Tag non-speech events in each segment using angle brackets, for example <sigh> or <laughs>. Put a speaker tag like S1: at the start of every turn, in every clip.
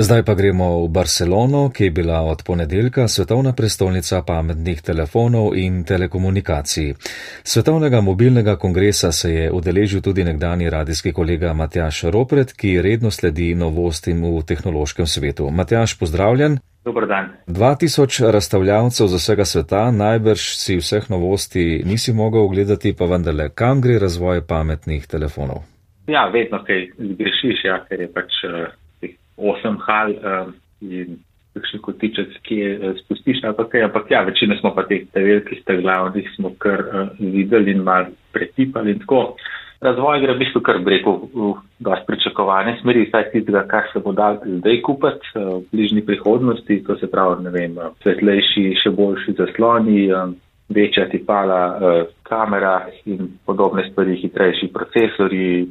S1: Zdaj pa gremo v Barcelono, ki je bila od ponedeljka svetovna prestolnica pametnih telefonov in telekomunikacij. Svetovnega mobilnega kongresa se je udeležil tudi nekdani radijski kolega Matjaš Ropret, ki redno sledi novostim v tehnološkem svetu. Matjaš, pozdravljen.
S2: Dobar dan.
S1: 2000 razstavljavcev z vsega sveta, najbrž si vseh novosti nisi mogel ogledati, pa vendarle, kam gre razvoj pametnih telefonov?
S2: Ja, vedno kaj zgrešiš, ja, ker je pač uh, osem hal um, in kakšen kotiček, ki je uh, spustiš, ampak, ampak ja, večina smo pa teh velikih glavnih smo kar uh, videli in mal pretipali in tako. Razvoj gre v bistvu kar breko v dosti pričakovane smeri, saj tistega, kar se bo dal zdaj kupiti v bližnji prihodnosti, to se pravi, ne vem, svetlejši, še boljši zasloni, večja tipala, kamera in podobne stvari, hitrejši procesori,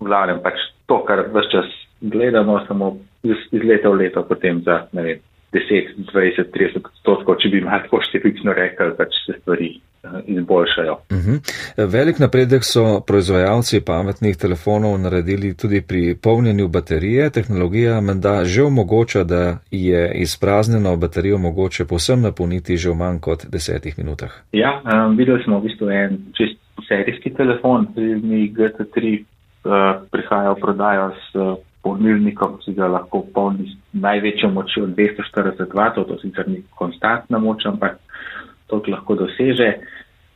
S2: v glavnem pač to, kar vse čas gledamo samo iz, iz leta v leto, potem za ne vem, 10, 20, 30 odstotkov, če bi malo tako številčno rekel, pač se stvari uh, izboljšajo. Uh
S1: mhm. -huh. Velik napredek so proizvajalci pametnih telefonov naredili tudi pri polnjenju baterije. Tehnologija menda že omogoča, da je izpraznjeno baterijo mogoče posem napolniti že v manj kot desetih minutah.
S2: Ja, um, videli smo v bistvu en čist serijski telefon, pri GT3 uh, prihaja v prodajo s uh, polnilnikom, ki ga lahko polni z največjo močjo 240 W, to sicer ni konstantna moč, ampak to lahko doseže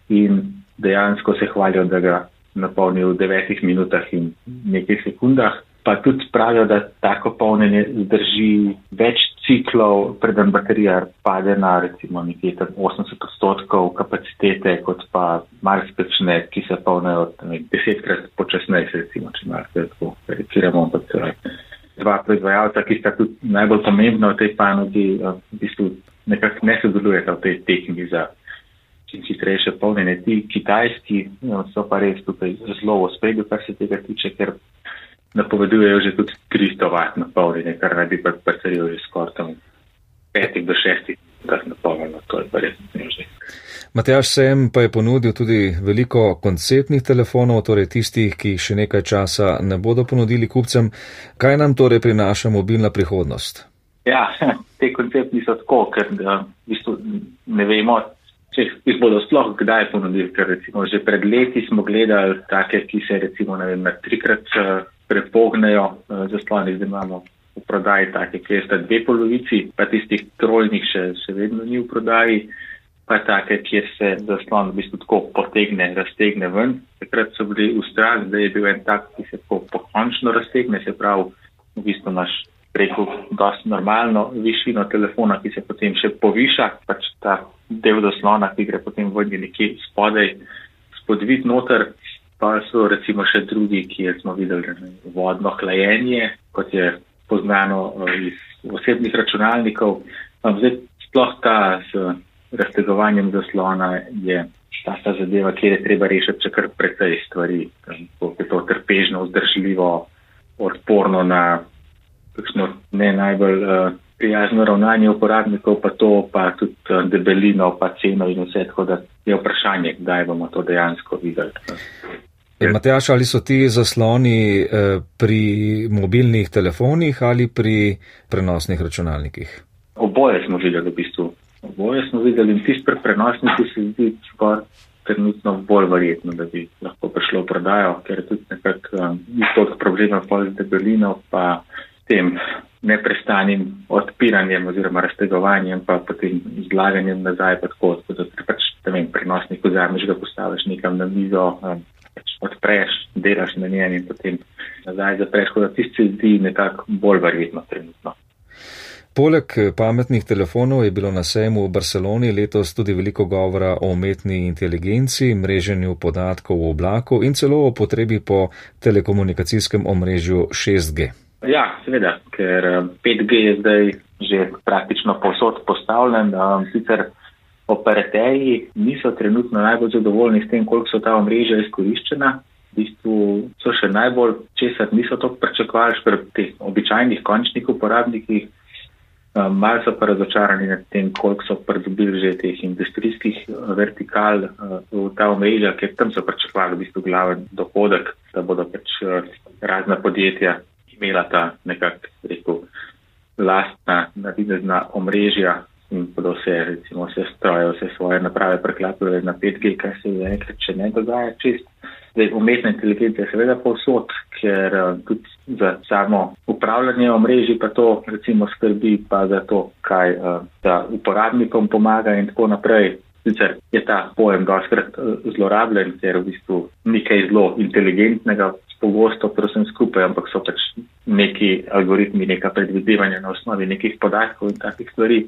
S2: in dejansko se hvalijo, da ga napolni v 9 minutah in nekaj sekundah. Pa tudi pravijo, da tako polnjenje zdrži več ciklov, preden baterija pade na recimo nekje 80 odstotkov kapacitete, kot pa marsikšne, ki se polnejo desetkrat počasneje, recimo, če marsikaj tako reciramo, ampak eh, dva proizvajalca, ki sta tudi najbolj pomembna v tej panogi, eh, v bistvu nekako ne sodelujeta v tej tehni za čim hitrejše polnjenje. Ti kitajski no, so pa res tukaj zelo v spredju, kar se tega tiče, ker napovedujejo že tudi 300 vat napolnjenje, kar naj bi pa baterijo že skoraj tam 5 do 6 minutah napolnjeno, to je pa res nežni.
S1: Matjaš Sem pa je ponudil tudi veliko konceptnih telefonov, torej tistih, ki jih še nekaj časa ne bodo ponudili kupcem. Kaj nam torej prinaša mobilna prihodnost?
S2: Ja, <laughs> te konceptni so tako, ker v bistvu ne vemo, če jih bodo sploh kdaj ponudili, ker recimo že pred leti smo gledali take, ki se recimo, vem, trikrat eh, prepognejo uh, zasloni, zdaj imamo v prodaji take, kjer sta dve polovici, pa tistih trojnih še, še vedno ni v prodaji, pa take, kjer se zaslon v bistvu tako potegne, raztegne ven. Takrat so bili v strah, da je bil en tak, ki se tako pokončno raztegne, se pravi v bistvu naš preko dosti normalno višino telefona, ki se potem še poviša, pač ta del zaslona, ki gre potem vodnje nekje spodaj, spodvid noter, pa so recimo še drugi, kjer smo videli vodno hlajenje, kot je poznano eh, iz osebnih računalnikov. Zdaj, sploh ta z raztegovanjem zaslona je ta, ta zadeva, kjer je treba rešiti še kar precej stvari, kako je to trpežno, vzdržljivo, odporno na kakšno ne najbolj uh, prijazno ravnanje uporabnikov, pa to, pa tudi uh, debelino, pa ceno in vse, tako da je vprašanje, kdaj bomo to dejansko videli.
S1: Matjaš, ali so ti zasloni eh, pri mobilnih telefonih ali pri prenosnih računalnikih?
S2: Oboje smo videli v bistvu. Oboje smo videli in tisti pri prenosnikih se zdi pa trenutno bolj verjetno, da bi lahko prišlo v prodajo, ker je tudi nekako um, toliko problema pol z debelino pa tem neprestanim odpiranjem oziroma raztegovanjem pa potem izlaganjem nazaj pa tako, da pač, ne vem, prenosnik vzameš, ga postaviš nekam na mizo, um, odpreš, delaš na njem in potem nazaj zapreš, kot da tisti se zdi nekako bolj verjetno trenutno.
S1: Poleg pametnih telefonov je bilo na sejmu v Barceloni letos tudi veliko govora o umetni inteligenci, mreženju podatkov v oblaku in celo o potrebi po telekomunikacijskem omrežju 6G.
S2: Ja, seveda, ker 5G je zdaj že praktično posod postavljen. Sicer operaterji niso trenutno najbolj zadovoljni s tem, koliko so ta omrežja izkoriščena. V bistvu so še najbolj, česar niso to pričakovali, pri teh običajnih končnih uporabnikih. Um, Mal so pa razočarani nad tem, koliko so pridobili že teh industrijskih uh, vertikal uh, v ta omrežja, ker tam so pričakovali v bistvu glaven dohodek, da bodo pač uh, razna podjetja imela ta nekak, rekel, lastna navidezna omrežja in bodo vse, recimo, vse stroje, vse svoje naprave preklapljale na 5G, kar se je enkrat, če ne dogaja čist. Zdaj, umetna inteligencija je seveda povsod, ker uh, tudi za samo upravljanje omrežij pa to recimo skrbi, pa za to, kaj uh, da uporabnikom pomaga in tako naprej. Sicer je ta pojem doskrat uh, zlorabljen, ker v bistvu ni kaj zelo inteligentnega, pogosto prosim skupaj, ampak so pač neki algoritmi, neka predvidevanja na osnovi nekih podatkov in takih stvari.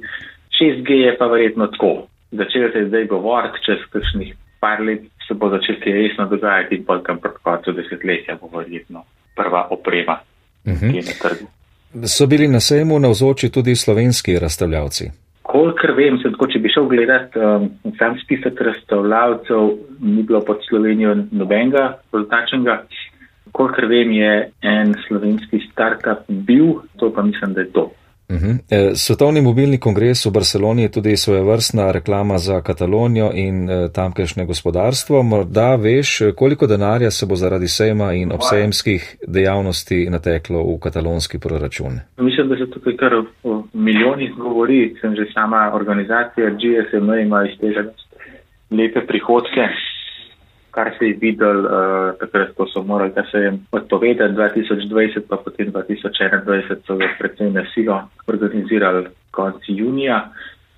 S2: 6G je pa verjetno tako. Začel se je zdaj govoriti, čez kakšnih par let se bo začel kaj resno dogajati pa tam pred koncu desetletja bo verjetno prva oprema, uh -huh. ki je na trgu.
S1: So bili na sejmu navzoči tudi slovenski razstavljavci?
S2: Kolikor vem, se tako, če bi šel gledat um, sam spisek razstavljavcev, ni bilo pod Slovenijo nobenega poznačenega. Kolikor vem, je en slovenski startup bil, to pa mislim, da je to.
S1: Uh mhm. -huh. E, Svetovni mobilni kongres v Barceloni je tudi svoje vrstna reklama za Katalonijo in e, tamkajšnje gospodarstvo. Morda veš, koliko denarja se bo zaradi sejma in obsejemskih dejavnosti nateklo v katalonski proračun?
S2: Mislim, da se tukaj kar o milijonih govori. Sem že sama organizacija GSM ima iz tega lepe prihodke kar se je videl uh, takrat, ko so morali, da se jim odpovedati 2020, pa potem 2021 so ga predvsem na silo organizirali konci junija.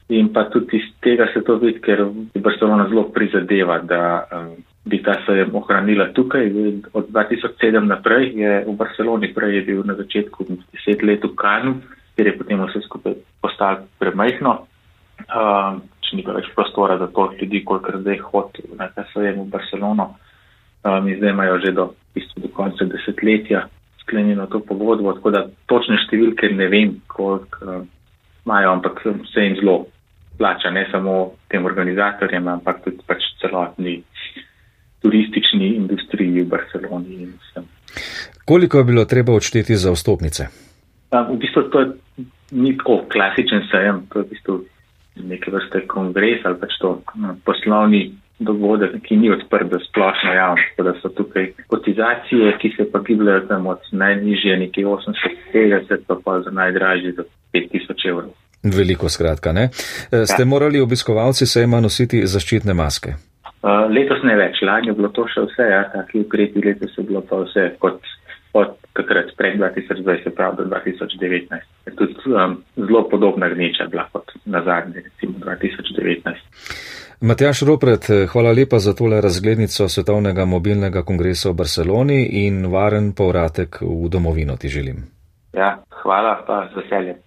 S2: In pa tudi iz tega se to vidi, ker Barcelona zelo prizadeva, da um, bi ta sejem ohranila tukaj. Od 2007 naprej je v Barceloni, prej je bil na začetku deset let v Kanu, kjer je potem vse skupaj postalo premajhno. Um, ni več prostora za to ljudi, koliko zdaj hodi na sejem v Barcelono. Um, zdaj imajo že do, bistvo, do konca desetletja sklenjeno to pogodbo, tako da točne številke ne vem, koliko um, imajo, ampak se jim zelo plača, ne samo tem organizatorjem, ampak tudi pač celotni turistični industriji v Barceloni in vsem.
S1: Koliko je bilo treba odšteti za vstopnice?
S2: Um, v bistvu to ni tako klasičen sejem, to je v bistvu neke vrste kongres ali pač to no, poslovni dogodek, ki ni odprt za splošno javnost, da so tukaj kotizacije, ki se pa gibljajo tam od najnižje nekje 850 pa pa za najdražje za 5000 evrov.
S1: Veliko skratka, ne? E, ste ja. morali obiskovalci sejma nositi zaščitne maske?
S2: Uh, letos ne več, lani je bilo to še vse, ja, taki ukrepi, letos je bilo pa vse kot od takrat pred 2020, prav do 2019. Je tudi um, zelo podobna gneča bila kot na zadnje, recimo 2019.
S1: Matjaš Ropret, hvala lepa za tole razglednico Svetovnega mobilnega kongresa v Barceloni in varen povratek v domovino ti želim.
S2: Ja, hvala pa z veseljem.